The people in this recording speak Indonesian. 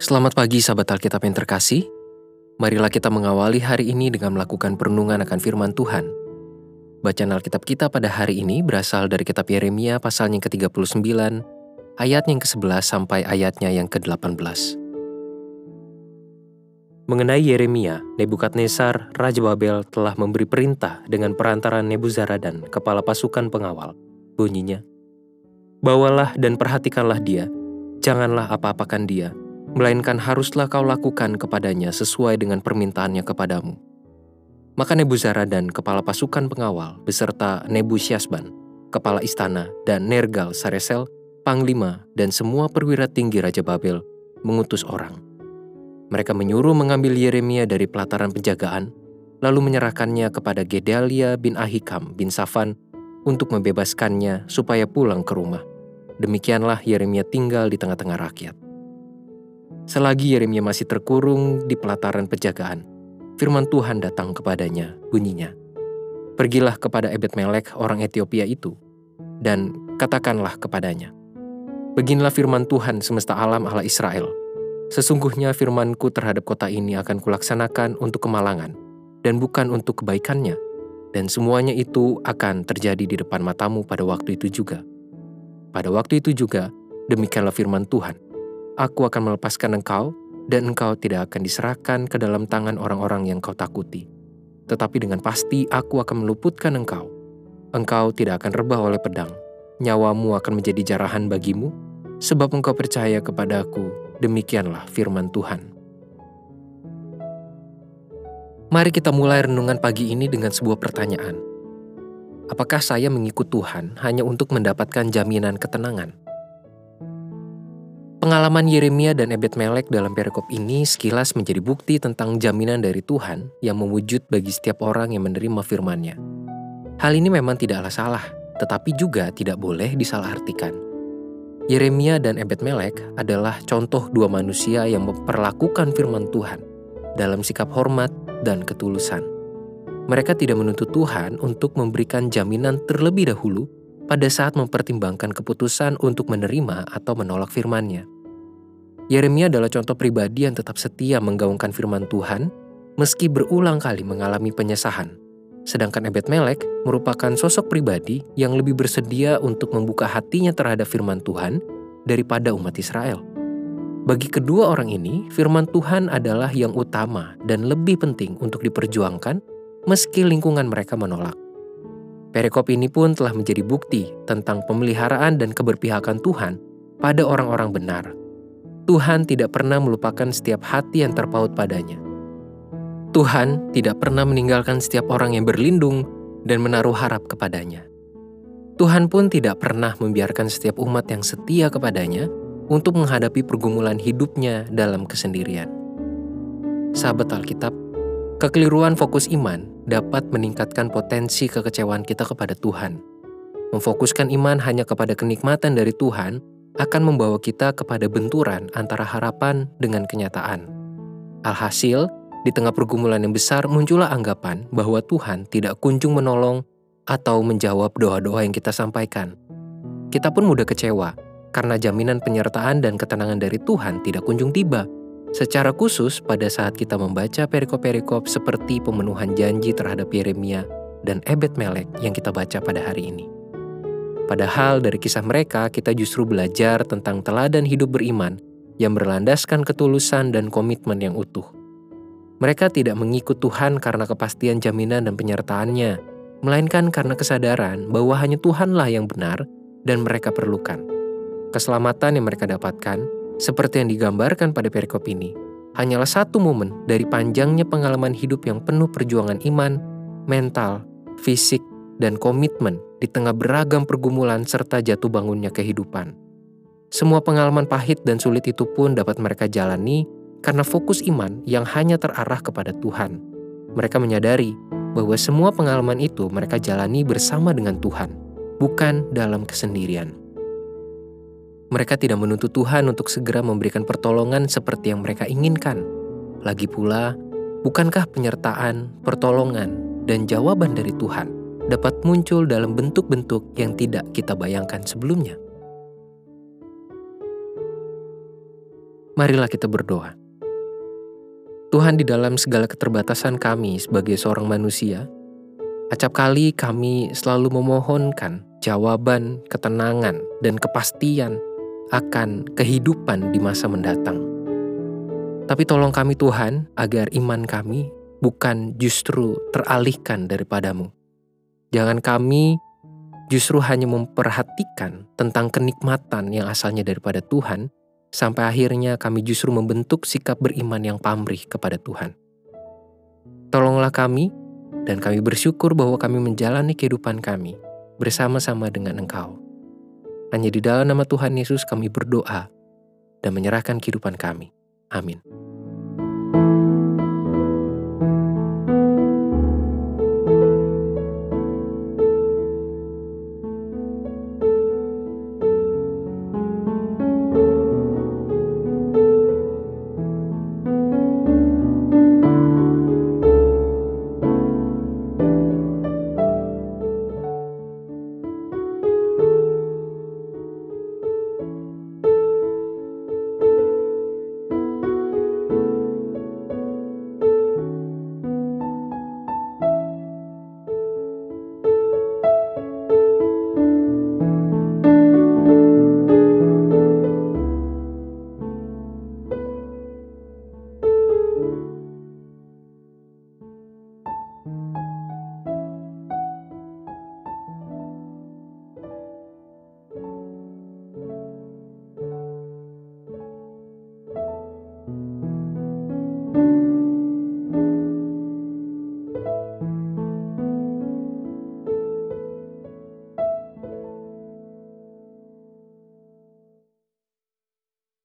Selamat pagi sahabat Alkitab yang terkasih. Marilah kita mengawali hari ini dengan melakukan perenungan akan firman Tuhan. Bacaan Alkitab kita pada hari ini berasal dari kitab Yeremia pasalnya ke-39, ayat yang ke-11 sampai ayatnya yang ke-18. Mengenai Yeremia, Nebukadnezar, Raja Babel telah memberi perintah dengan perantaran Nebuzaradan, kepala pasukan pengawal. Bunyinya, Bawalah dan perhatikanlah dia, janganlah apa-apakan dia, melainkan haruslah kau lakukan kepadanya sesuai dengan permintaannya kepadamu. Maka Nebuzaradan, kepala pasukan pengawal, beserta Nebusyasban, kepala istana, dan Nergal Saresel, panglima, dan semua perwira tinggi Raja Babel, mengutus orang. Mereka menyuruh mengambil Yeremia dari pelataran penjagaan, lalu menyerahkannya kepada Gedalia bin Ahikam bin Safan untuk membebaskannya supaya pulang ke rumah. Demikianlah Yeremia tinggal di tengah-tengah rakyat. Selagi Yeremia masih terkurung di pelataran penjagaan, firman Tuhan datang kepadanya, bunyinya, Pergilah kepada Ebed Melek orang Ethiopia itu, dan katakanlah kepadanya, Beginilah firman Tuhan semesta alam Allah Israel. Sesungguhnya firmanku terhadap kota ini akan kulaksanakan untuk kemalangan, dan bukan untuk kebaikannya, dan semuanya itu akan terjadi di depan matamu pada waktu itu juga. Pada waktu itu juga, demikianlah firman Tuhan Aku akan melepaskan engkau, dan engkau tidak akan diserahkan ke dalam tangan orang-orang yang kau takuti. Tetapi dengan pasti aku akan meluputkan engkau. Engkau tidak akan rebah oleh pedang. Nyawamu akan menjadi jarahan bagimu, sebab engkau percaya kepada aku. Demikianlah firman Tuhan. Mari kita mulai renungan pagi ini dengan sebuah pertanyaan. Apakah saya mengikut Tuhan hanya untuk mendapatkan jaminan ketenangan? Pengalaman Yeremia dan Ebed Melek dalam perikop ini sekilas menjadi bukti tentang jaminan dari Tuhan yang mewujud bagi setiap orang yang menerima firman-Nya. Hal ini memang tidaklah salah, tetapi juga tidak boleh disalahartikan. Yeremia dan Ebed Melek adalah contoh dua manusia yang memperlakukan firman Tuhan dalam sikap hormat dan ketulusan. Mereka tidak menuntut Tuhan untuk memberikan jaminan terlebih dahulu pada saat mempertimbangkan keputusan untuk menerima atau menolak firman-Nya. Yeremia adalah contoh pribadi yang tetap setia menggaungkan firman Tuhan meski berulang kali mengalami penyesahan. Sedangkan Ebed Melek merupakan sosok pribadi yang lebih bersedia untuk membuka hatinya terhadap firman Tuhan daripada umat Israel. Bagi kedua orang ini, firman Tuhan adalah yang utama dan lebih penting untuk diperjuangkan meski lingkungan mereka menolak. Perikop ini pun telah menjadi bukti tentang pemeliharaan dan keberpihakan Tuhan pada orang-orang benar. Tuhan tidak pernah melupakan setiap hati yang terpaut padanya. Tuhan tidak pernah meninggalkan setiap orang yang berlindung dan menaruh harap kepadanya. Tuhan pun tidak pernah membiarkan setiap umat yang setia kepadanya untuk menghadapi pergumulan hidupnya dalam kesendirian. Sahabat Alkitab, kekeliruan fokus iman dapat meningkatkan potensi kekecewaan kita kepada Tuhan. Memfokuskan iman hanya kepada kenikmatan dari Tuhan akan membawa kita kepada benturan antara harapan dengan kenyataan. Alhasil, di tengah pergumulan yang besar muncullah anggapan bahwa Tuhan tidak kunjung menolong atau menjawab doa-doa yang kita sampaikan. Kita pun mudah kecewa karena jaminan penyertaan dan ketenangan dari Tuhan tidak kunjung tiba Secara khusus, pada saat kita membaca perikop-perikop seperti pemenuhan janji terhadap Yeremia dan Ebed Melek yang kita baca pada hari ini. Padahal dari kisah mereka, kita justru belajar tentang teladan hidup beriman yang berlandaskan ketulusan dan komitmen yang utuh. Mereka tidak mengikut Tuhan karena kepastian jaminan dan penyertaannya, melainkan karena kesadaran bahwa hanya Tuhanlah yang benar dan mereka perlukan. Keselamatan yang mereka dapatkan seperti yang digambarkan pada perikop ini, hanyalah satu momen dari panjangnya pengalaman hidup yang penuh perjuangan iman, mental, fisik, dan komitmen di tengah beragam pergumulan serta jatuh bangunnya kehidupan. Semua pengalaman pahit dan sulit itu pun dapat mereka jalani karena fokus iman yang hanya terarah kepada Tuhan. Mereka menyadari bahwa semua pengalaman itu mereka jalani bersama dengan Tuhan, bukan dalam kesendirian. Mereka tidak menuntut Tuhan untuk segera memberikan pertolongan seperti yang mereka inginkan. Lagi pula, bukankah penyertaan, pertolongan, dan jawaban dari Tuhan dapat muncul dalam bentuk-bentuk yang tidak kita bayangkan sebelumnya? Marilah kita berdoa. Tuhan di dalam segala keterbatasan kami sebagai seorang manusia, acap kali kami selalu memohonkan jawaban, ketenangan, dan kepastian akan kehidupan di masa mendatang. Tapi tolong kami Tuhan agar iman kami bukan justru teralihkan daripadamu. Jangan kami justru hanya memperhatikan tentang kenikmatan yang asalnya daripada Tuhan, sampai akhirnya kami justru membentuk sikap beriman yang pamrih kepada Tuhan. Tolonglah kami, dan kami bersyukur bahwa kami menjalani kehidupan kami bersama-sama dengan Engkau. Hanya di dalam nama Tuhan Yesus kami berdoa dan menyerahkan kehidupan kami. Amin.